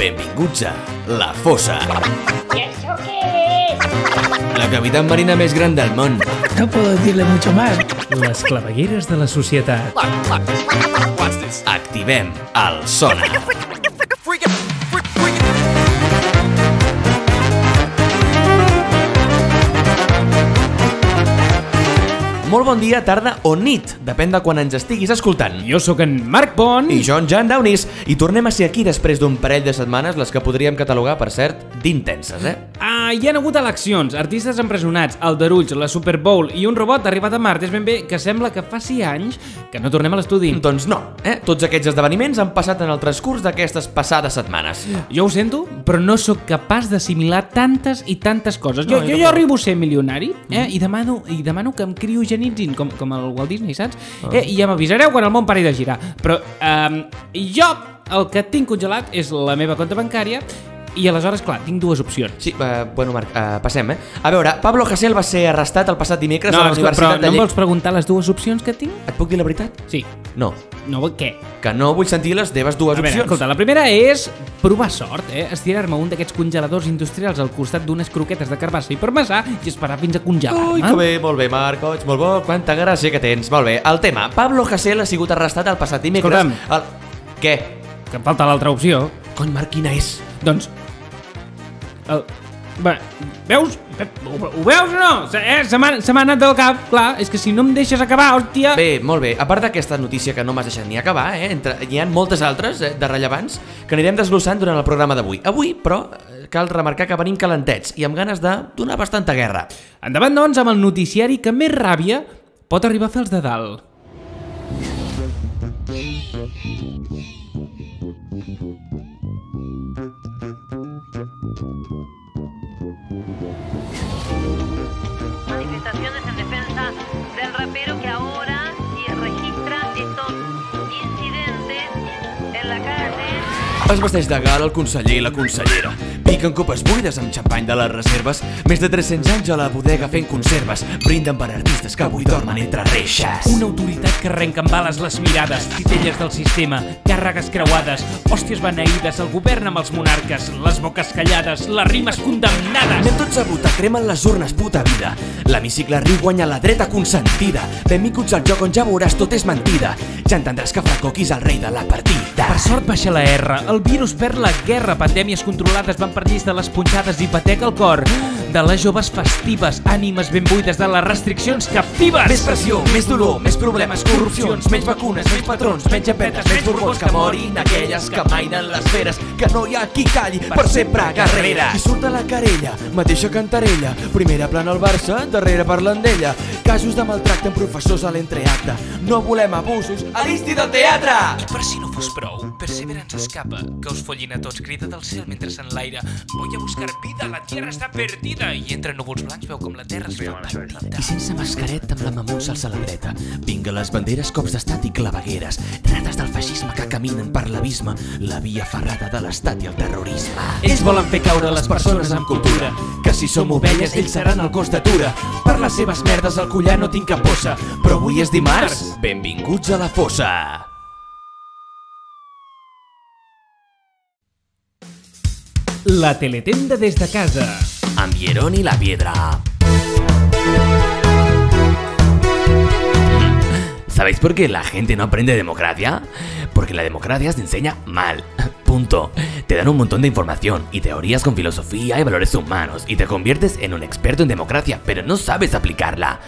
Benvinguts a La Fossa, ¿Y eso qué es? la cavitat marina més gran del món. No puedo decirle mucho más. Les clavegueres de la societat. Activem el sonar. Molt bon dia, tarda o nit, depèn de quan ens estiguis escoltant. Jo sóc en Marc Pont. I jo, en Jan Downis, i tornem a ser aquí després d'un parell de setmanes, les que podríem catalogar, per cert, d'intenses, eh? Hi han hagut eleccions, artistes empresonats, aldarulls, la Super Bowl i un robot arribat a Mart. És ben bé que sembla que faci anys que no tornem a l'estudi. Doncs no, eh? Tots aquests esdeveniments han passat en el transcurs d'aquestes passades setmanes. Jo ho sento, però no sóc capaç d'assimilar tantes i tantes coses. Jo, No, jo jo, jo arribo a ser milionari eh? I, demano, i demano que em criogenitzin, com, com el Walt Disney, saps? Eh? I ja m'avisareu quan el món pari de girar. Però eh, jo el que tinc congelat és la meva compte bancària i aleshores, clar, tinc dues opcions. Sí, eh, bueno, Marc, eh, passem, eh? A veure, Pablo Hasél va ser arrestat el passat dimecres a la però Universitat no em de vols preguntar les dues opcions que tinc? Et puc dir la veritat? Sí. No, No, què? que no vull sentir les teves dues A veure, opcions. escolta, la primera és provar sort, eh? Estirar-me un d'aquests congeladors industrials al costat d'unes croquetes de carbassa i parmesà i esperar fins a congelar-me. Ui, que bé, molt bé, Marc, ets molt bo, quanta gràcia que tens. Molt bé, el tema, Pablo Hasél ha sigut arrestat el passat dimecres... Escolta'm. El... Què? Que em falta l'altra opció. Cony, Marc, quina és? Doncs... El... Va, veus? Ho, ho veus o no? Se, eh, se m'ha se m'ha anat del cap, clar. És que si no em deixes acabar, hòstia... Bé, molt bé. A part d'aquesta notícia que no m'has deixat ni acabar, eh, entre, hi ha moltes altres eh, de rellevants que anirem desglossant durant el programa d'avui. Avui, però, eh, cal remarcar que venim calentets i amb ganes de donar bastanta guerra. Endavant, doncs, amb el noticiari que més ràbia pot arribar a fer els de dalt. Es vesteix de gala el conseller i la consellera. Piquen copes buides amb xampany de les reserves. Més de 300 anys a la bodega fent conserves. Brinden per artistes que avui dormen entre reixes. Una autoritat que arrenca amb bales les mirades, titelles del sistema, càrregues creuades, hòsties beneïdes, el govern amb els monarques, les boques callades, les rimes condemnades. Anem tots a votar, cremen les urnes, puta vida. L'hemicicle riu guanya la dreta consentida. Benvinguts al joc on ja veuràs tot és mentida. Ja entendràs que Franco qui és el rei de la partida. Per sort baixa la R, el virus perd la guerra, pandèmies controlades van per lleis de les punxades i patec el cor de les joves festives, ànimes ben buides de les restriccions captives. Més pressió, més dolor, més problemes, corrupcions, menys vacunes, menys patrons, menys japetes, menys borbons que morin aquelles que mainen les feres, que no hi ha qui calli per sempre guerrera. I surt a la querella, mateixa cantarella, primera plana al Barça, darrere parlant d'ella. Casos de maltracte amb professors a l'entreacte. No volem abusos a l'insti del teatre! I per si no fos prou, Perseverance escapa, que us follin a tots, crida del cel mentre s'enlaira. Voy a buscar vida, la tierra està perdida. I entre núvols blancs veu com la terra es fa petita. I sense mascaret amb la mamussa alça la dreta. Vinga les banderes, cops d'estat i clavegueres. Rates del feixisme que caminen per l'abisme. La via ferrada de l'estat i el terrorisme. Ells volen fer caure les persones amb cultura, Que si som ovelles, ells seran el cos d'atura. Per les seves merdes al collar no tinc cap bossa. Però avui és dimarts. Benvinguts a la fossa. La teletenda de casa. Amb y la Piedra. ¿Sabéis por qué la gente no aprende democracia? Porque la democracia se enseña mal. Punto. Te dan un montón de información y teorías con filosofía y valores humanos y te conviertes en un experto en democracia, pero no sabes aplicarla.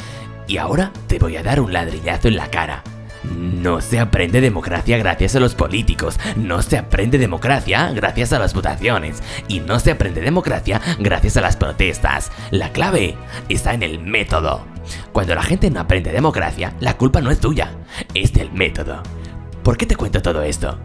Y ahora te voy a dar un ladrillazo en la cara. No se aprende democracia gracias a los políticos, no se aprende democracia gracias a las votaciones y no se aprende democracia gracias a las protestas. La clave está en el método. Cuando la gente no aprende democracia, la culpa no es tuya, es del método. ¿Por qué te cuento todo esto?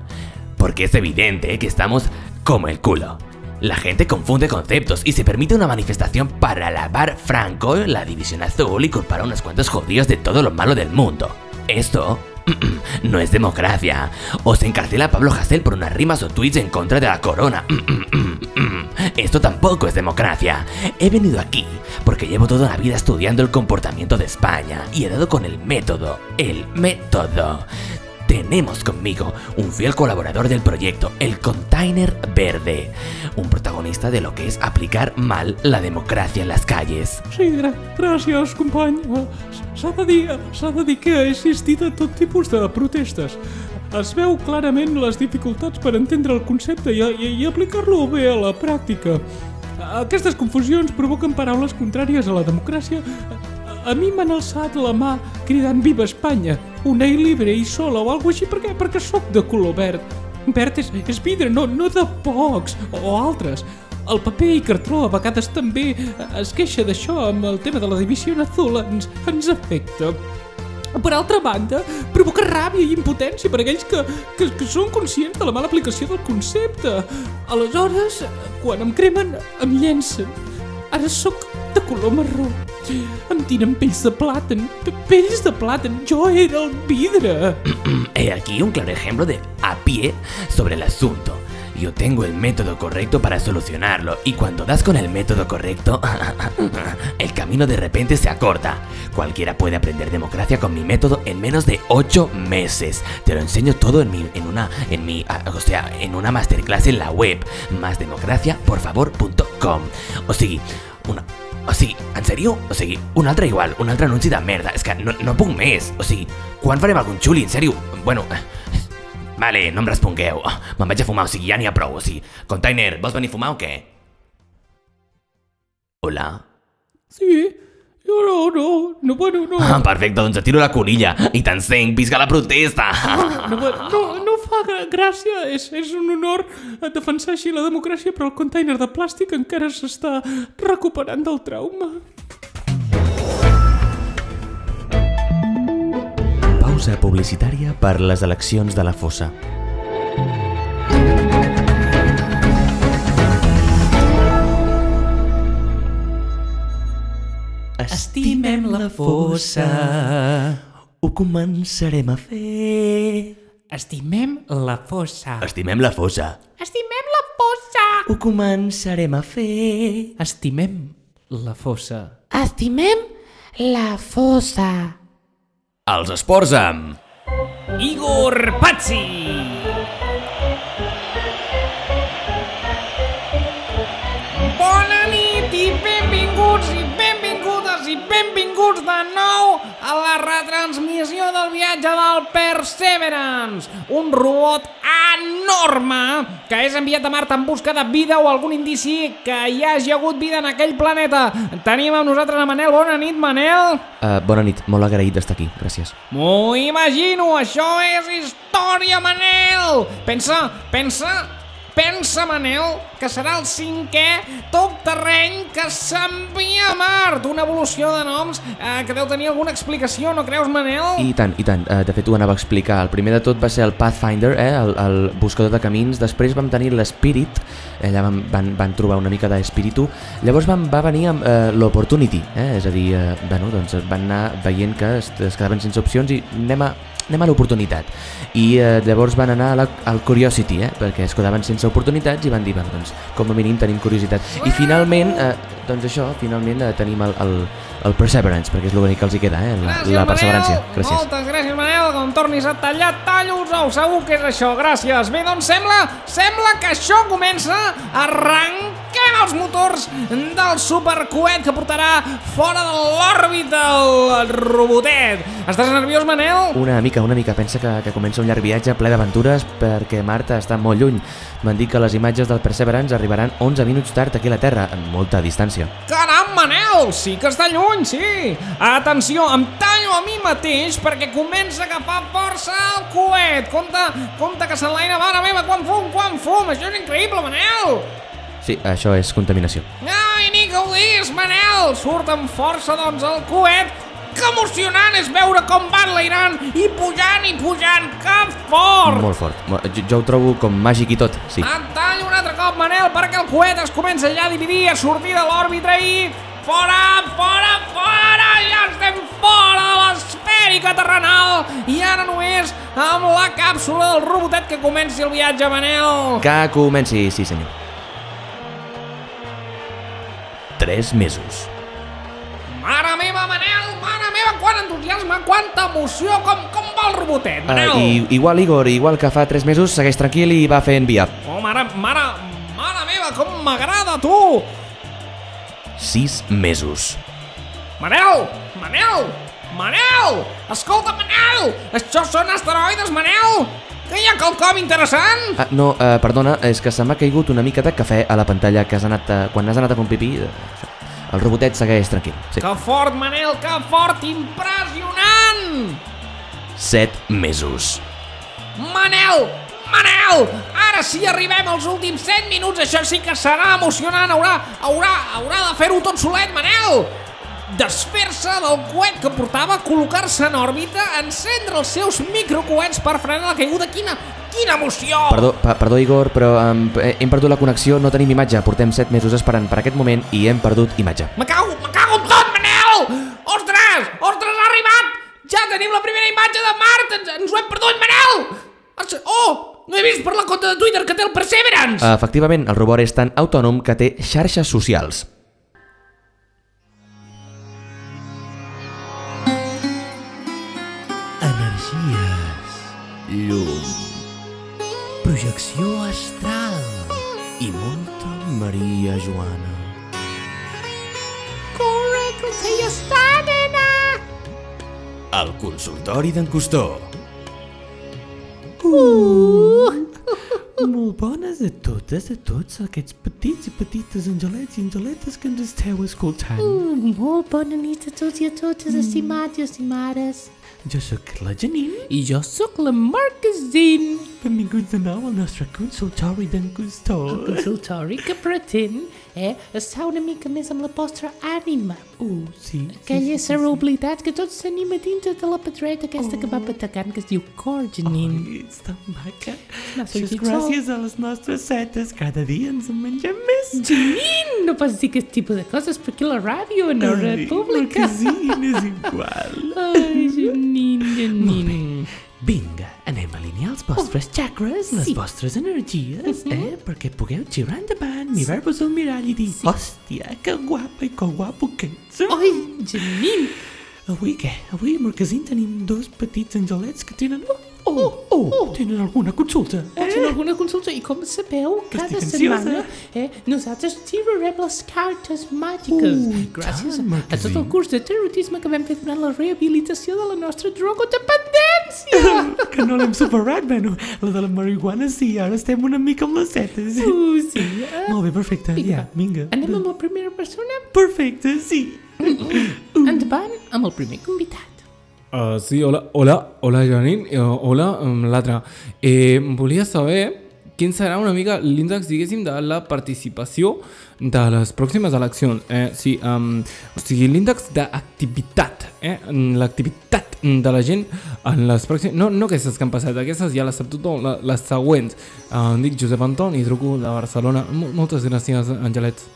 Porque es evidente que estamos como el culo. La gente confunde conceptos y se permite una manifestación para alabar Franco, la división azul y culpar a unos cuantos judíos de todo lo malo del mundo. Esto no es democracia. O se encarcela Pablo Hasél por unas rimas o tweets en contra de la corona. Esto tampoco es democracia. He venido aquí porque llevo toda la vida estudiando el comportamiento de España y he dado con el método. El método. Tenemos conmigo un fiel colaborador del proyecto, el Container Verde, un protagonista de lo que es aplicar mal la democracia en las calles. Sí, gra gràcies, company. S'ha de, dir, s'ha de dir que ha existit a tot tipus de protestes. Es veu clarament les dificultats per entendre el concepte i, i, i aplicar-lo bé a la pràctica. Aquestes confusions provoquen paraules contràries a la democràcia. A, mi m'han alçat la mà cridant Viva Espanya, una i libre i sola o alguna així perquè, perquè sóc de color verd. Verd és, és vidre, no, no de pocs o altres. El paper i cartró a vegades també es queixa d'això amb el tema de la divisió azul ens, ens afecta. Per altra banda, provoca ràbia i impotència per aquells que, que, que són conscients de la mala aplicació del concepte. Aleshores, quan em cremen, em llencen. Ara sóc de color marró. Em tiren pells de plàtan. Pe- Pells de plàtan. Jo era el vidre. He aquí un claro ejemplo de a pie sobre el. Yo tengo el método correcto para solucionarlo y cuando das con el método correcto, el camino de repente se acorta. Cualquiera puede aprender democracia con mi método en menos de 8 meses. Te lo enseño todo en mi, en una, en mi, ah, o sea, en una masterclass en la web, másdemocraciaporfavor.com. O sigui, una, o sigui, en sèrio? O sigui, un altre igual, un altre anunci de merda. És que no, no puc més. O sigui, quan farem algun xuli? En sèrio? Bueno... eh, Vale, no em respongueu. Me'n vaig a fumar, o sigui, ja n'hi ha prou. O sigui, container, vols venir a fumar o què? Hola? Sí, jo no, no, no, bueno, no. Ah, perfecte, doncs et tiro la conilla i t'encenc, visca la protesta! No, no, no fa gra- gràcia, és, és un honor defensar així la democràcia, però el container de plàstic encara s'està recuperant del trauma. Pausa publicitària per les eleccions de la fossa. Estimem la fossa, ho començarem a fer. Estimem la fossa. Estimem la fossa, Estimem la fossa. ho començarem a fer. Estimem la fossa. Estimem la fossa. Els esports amb... Igor Pazzi! Bona nit i benvinguts i benvingudes i benvinguts de nou retransmissió del viatge del Perseverance, un robot enorme que és enviat a Mart en busca de vida o algun indici que hi hagi hagut vida en aquell planeta. Tenim amb nosaltres a Manel. Bona nit, Manel. Uh, bona nit, molt agraït d'estar aquí, gràcies. M'ho imagino, això és història, Manel! Pensa, pensa, pensa, Manel, que serà el cinquè tot terreny que s'envia a Mart, una evolució de noms eh, que deu tenir alguna explicació, no creus, Manel? I tant, i tant. Uh, de fet, ho anava a explicar. El primer de tot va ser el Pathfinder, eh? el, el buscador de camins. Després vam tenir l'Spirit, allà van, van, van trobar una mica d'espíritu. Llavors van, va venir amb uh, l'Opportunity, eh? és a dir, uh, bueno, doncs van anar veient que es, es quedaven sense opcions i anem a, anem a l'oportunitat. I eh, llavors van anar la, al Curiosity, eh? perquè es quedaven sense oportunitats i van dir, doncs, com a mínim tenim curiositat. I finalment, eh, doncs això, finalment eh, tenim el, el, el Perseverance, perquè és l'únic que els hi queda, eh? la, Gràcies, la perseverància. Manel. Gràcies. Moltes gràcies, Manel. Com tornis a tallar, tallo els ous. Segur que és això. Gràcies. Bé, doncs sembla, sembla que això comença. Arrenquem els motors del supercoet que portarà fora de l'òrbita el robotet. Estàs nerviós, Manel? Una mica, una mica. Pensa que, que comença un llarg viatge ple d'aventures perquè Marta està molt lluny. M'han dit que les imatges del Perseverance arribaran 11 minuts tard aquí a la Terra, amb molta distància. Caram, Manel! Sí que està lluny, sí! Atenció, em tallo a mi mateix perquè comença a agafar força el coet. Compte, compte que s'enlaina, mare meva, quan fum, quan fum! Això és increïble, Manel! Sí, això és contaminació. Ai, ni que ho diguis, Manel! Surt amb força, doncs, el coet. Que emocionant és veure com va enlairant i pujant i pujant. Que fort! Molt fort. Jo, jo ho trobo com màgic i tot, sí. Et tallo un altre cop, Manel, perquè el coet es comença ja a dividir, a sortir de l'òrbita i... Fora, fora, fora! Ja estem fora de l'esfèrica terrenal! I ara només amb la càpsula del robotet que comenci el viatge, Manel! Que comenci, sí senyor. Tres mesos. Mare meva, Manel, mare meva, quant entusiasme, quanta emoció, com, com va el robotet, Uh, Manel? i, igual Igor, igual que fa 3 mesos, segueix tranquil i va fent via. Oh, mare, mare, mare meva, com m'agrada, tu! 6 mesos. Manel! Manel! Manel! Escolta, Manel! Això són asteroides, Manel! Que hi ha quelcom interessant? Ah, no, uh, perdona, és que se m'ha caigut una mica de cafè a la pantalla que has anat a, quan has anat a fer un pipí. eh. El robotet segueix tranquil. Sí. Que fort, Manel, que fort, impressionant! 7 mesos. Manel! Manel! Ara sí arribem als últims 7 minuts, això sí que serà emocionant, haurà, haurà, haurà de fer-ho tot solet, Manel! Desfer-se del coet que portava, col·locar-se en òrbita, encendre els seus microcoets per frenar la caiguda. Quina, quina emoció! Perdó, pa, perdó Igor, però um, hem perdut la connexió, no tenim imatge. Portem 7 mesos esperant per aquest moment i hem perdut imatge. Me cago, me cago en tot, Manel! Ostres! Ostres, ha arribat! Ja tenim la primera imatge de Mart! Ens, ens ho hem perdut, Manel! Oh! No he vist per la compte de Twitter que té el Perseverance! Efectivament, el robot és tan autònom que té xarxes socials. Energies. Llum. Projecció astral. I molta Maria Joana. Corre, que hi està, nena! El consultori d'en Costó. Molt bones a totes, a tots aquests petits i petites angelets i angeletes que ens esteu escoltant. Mm, molt bona nit a tots i a totes, estimats i estimades. Jo sóc la Janine. I jo sóc la Marquezine, Benvinguts de nou al nostre consultori d'en Custó. consultori que pretén eh, estar una mica més amb la vostra ànima. Uh, sí. Aquell ésser oblidat que tots tenim a dintre de la pedreta aquesta que va patacant que es diu cor, Janine. Ai, ets tan maca. Això és gràcies a les nostres setes. Cada dia ens en mengem més. Janine, no pots dir aquest tipus de coses perquè la ràdio en hora Ai, pública. Marquesina, és igual. Ai, Janine, Janine. Vinga, vostres chakres, les Sí. vostres energies, eh? Perquè pugueu girar endavant, mirar-vos al mirall i dir Hòstia, que guapa i que guapo que ets. Ai, Janine. Avui què? Avui a Marquesín tenim dos petits angelets que tenen... Oh, oh, oh, tenen alguna consulta. O tenen alguna consulta i com sabeu, cada Estic setmana ansiosa. eh, nosaltres tirarem les cartes màgiques Ui, gràcies tant, a, a tot el curs de tarotisme que vam fer durant la rehabilitació de la nostra drogodependència. que no l'hem superat, bueno, la de la marihuana sí, ara estem una mica amb les setes. uh, sí, eh? Molt bé, perfecte, Vinga, ja, vinga. Anem amb la primera persona? Perfecte, sí. Endavant amb el primer convidat. Uh, sí, hola, hola, hola Janine, uh, hola um, l'altre. Eh, volia saber quin serà una mica l'índex, diguéssim, de la participació de les pròximes eleccions. Eh, sí, um, o sigui, l'índex d'activitat, eh, l'activitat de la gent en les pròximes... No, no aquestes que han passat, aquestes ja les sap tothom, les següents. Uh, em dic Josep Anton i truco de Barcelona. Mol- Moltes gràcies, Angelets.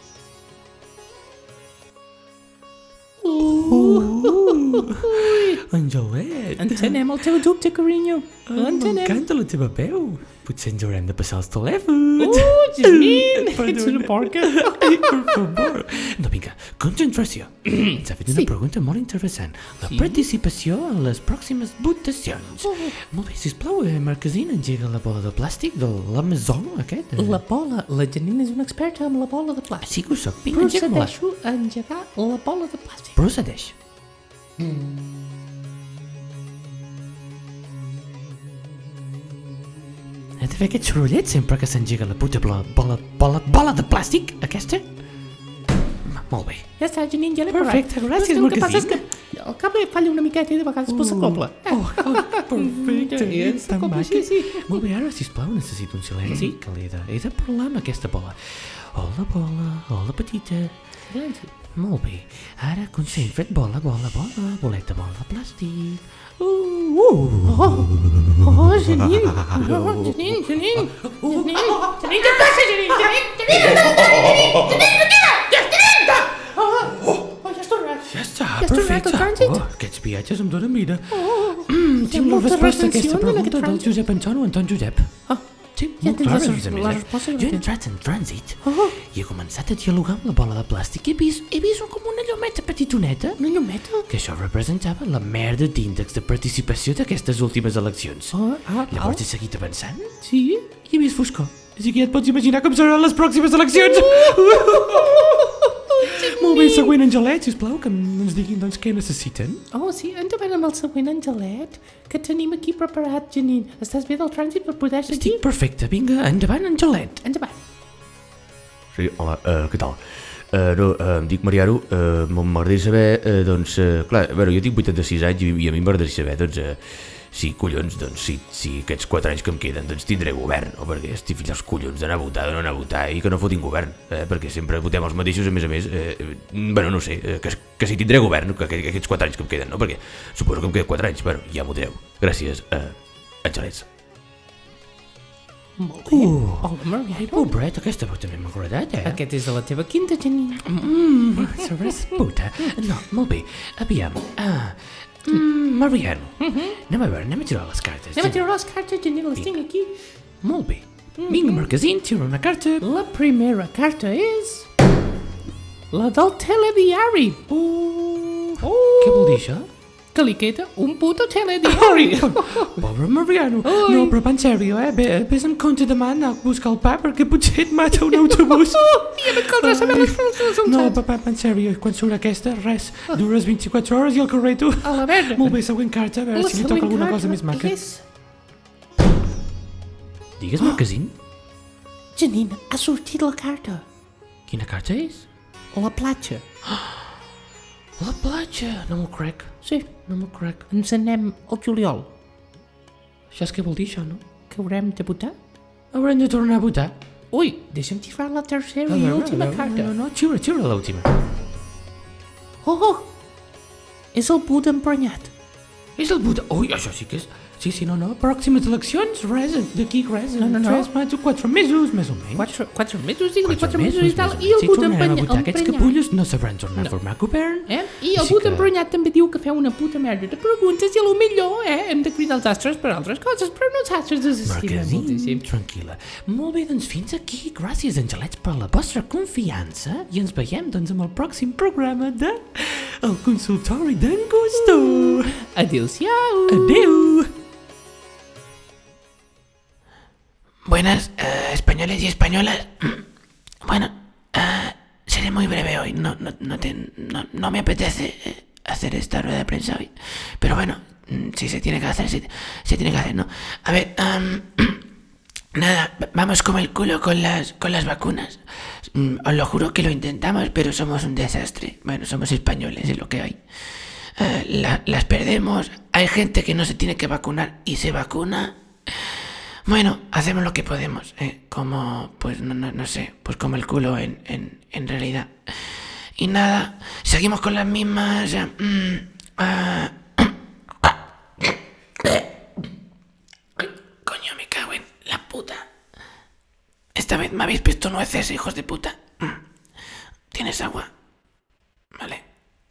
Angelet. Entenem el teu dubte, carinyo. Entenem. M'encanta la teva veu. Potser ens haurem de passar els telèfons. Uh, Perdona. ets una porca. Ai, per favor. No, vinga, concentració. Ens ha fet una Sí. pregunta molt interessant. La participació en les pròximes votacions. Oh. Molt bé, sisplau, eh, Marquesina, engega la bola de plàstic de l'Amazon, aquest. Eh? La bola, la Janine és una experta amb la bola de plàstic. Sí que ho soc. Vinga, engega-me-la. Procedeixo a engegar la bola de plàstic. Procedeix. He de fer aquest sorollet sempre que s'engega la puta bola, bola, bola, bola de plàstic, aquesta? Molt bé. Ja està, Janine, ja l'he Perfecte, provat. gràcies, Però és que El que passa és Marquesina. que el cable falla una miqueta i de vegades uh. s'acopla. Oh, oh, perfecte. Ja, Ets tan maca. sí, sí. Molt bé, ara, sisplau, necessito un silenci, que l'he de, he de parlar amb aquesta bola. Hola, bola, hola, petita. Silenci. Molt bé. Ara concentra't, bola, bola, bola, boleta, bola, plàstic. Uh, uh. Oh, oh, Janine. Oh, Janine, Janine. Janine. Janine, què passa, Janine? Janine, Janine, Janine, Janine, Janine. Oh, oh, ja has tornat. Ja està, Ja has tornat perfecte. al trànsit? Oh, aquests viatges em donen mira. Oh, Mm, hi ha tinc resposta a aquesta pregunta del. Josep Anton o Anton Josep. Ah, Sí, Ja molt tens la eh? resposta que Jo he entrat en trànsit Oh. i he començat a dialogar amb la bola de plàstic i he vist, he vist com un allò llumeta petitoneta? Una llumeta? Que això representava la merda d'índex de participació d'aquestes últimes eleccions. Ah, ah, Llavors ah. he seguit avançant Sí? i he vist foscor. Així que ja et pots imaginar com seran les pròximes eleccions. Molt bé, següent Angelet, sisplau, que ens diguin doncs què necessiten. Oh, sí, endavant amb el següent Angelet, que tenim aquí preparat, Janine. Estàs bé del trànsit per poder seguir? Estic perfecte, vinga, endavant Angelet. Endavant. Sí, hola, uh, què tal? Uh, no, uh, em dic Mariano, uh, m'agradaria saber, uh, doncs, uh, clar, a veure, jo tinc 86 anys i, i a mi m'agradaria saber, doncs, uh, si, collons, doncs, si, si aquests 4 anys que em queden, doncs tindré govern, o perquè estic fins als collons d'anar a votar, de no a votar i que no fotin govern, eh, perquè sempre votem els mateixos, a més a més, eh, eh, bueno, no sé, eh, que, que si tindré govern, que, que, aquests 4 anys que em queden, no? Perquè suposo que em queden 4 anys, bueno, ja m'ho direu. Gràcies, uh, Angelets. Molt bé. Uh. Hola, Mariano. Pobret, aquesta veu també m'ha agradat, eh? Aquest és de la teva quinta, Janine. Mmm, sabràs puta. No, molt bé. Aviam. Ah, mm, Mariano. Anem a veure, anem a tirar les cartes. Anem a tirar les cartes, Janine, les tinc aquí. Molt bé. Vinga, Marquesín, tira una carta. La primera carta és... La del telediari. Uh, Què vol dir això? Que li queda un puto telediari. Pobre Mariano. No, però va en sèrio, eh? Ve- Vés amb compte demà anar a buscar el pa perquè potser et mata un autobús. I em caldrà saber les resultats. No, papà, en sèrio, quan surt aquesta, res, dures 24 hores i al carrer tu. A la verga. Molt bé, següent carta, a veure La si li toca alguna cosa més maca. És... Digues, Marquesín, Janine, ha sortit la carta. quina carta és? La platja. La platja, no m'ho crec, Sí, no m'ho crec. ens anem al juliol. Això és què vol dir, això, no? Que haurem de votar? Haurem de tornar a votar. Ui, deixa'm tirar la tercera i última carta. No, no, xiura, xiura l'última. Oh, oh! És el put emprenyat. És el Buda. Ui, això sí que és... Sí, sí, no, no. Pròximes eleccions, res, d'aquí res. No, no, no. Tres, quatre, quatre mesos, més o menys. Quatre, quatre mesos, digue-li quatre, mesos, més i tal. I el tornarem a emprenyat. votar. Aquests capullos no sabran tornar a formar govern. Eh? I el put que- emprenyat també diu que feu una puta merda de preguntes i a lo millor, eh, hem de cridar els astres per altres coses, però nosaltres ens estimem Marquesín, moltíssim. tranquil·la. Molt bé, doncs fins aquí. Gràcies, Angelets, per la vostra confiança i ens veiem, doncs, amb el pròxim programa de El consultori d'en Gusto. Adéu-siau. Adéu. Buenas, eh, españoles y españolas. Bueno, eh, seré muy breve hoy. No, no, no, te- me apetece eh, hacer esta rueda de prensa hoy. Pero bueno, mm, si se tiene que hacer, se, se tiene que hacer, ¿no? A ver, am, nada, vamos como el culo con las, con las vacunas. Mm, Os lo juro que lo intentamos, pero somos un desastre. Bueno, somos españoles, es lo que hay. Eh, la- las perdemos. Hay gente que no se tiene que vacunar y se vacuna. Bueno, hacemos lo que podemos, eh, como, pues no, no, no sé, pues como el culo en, en, en realidad. Y nada, seguimos con las mismas... mm, ah, Coño, me cago en la puta. Esta vez me habéis puesto nueces, hijos de puta. Mm. ¿Tienes agua? Vale.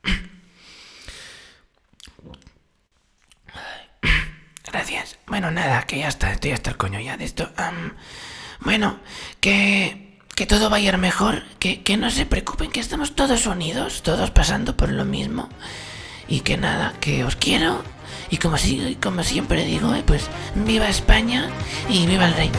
Gracias. Bueno, nada, que ya está, estoy hasta el coño ya de esto. Bueno, que, que todo va a ir mejor, que, que no se preocupen, que estamos todos unidos, todos pasando por lo mismo. Y que nada, que os quiero. Y como, si, como siempre digo, eh, pues viva España y viva el rey.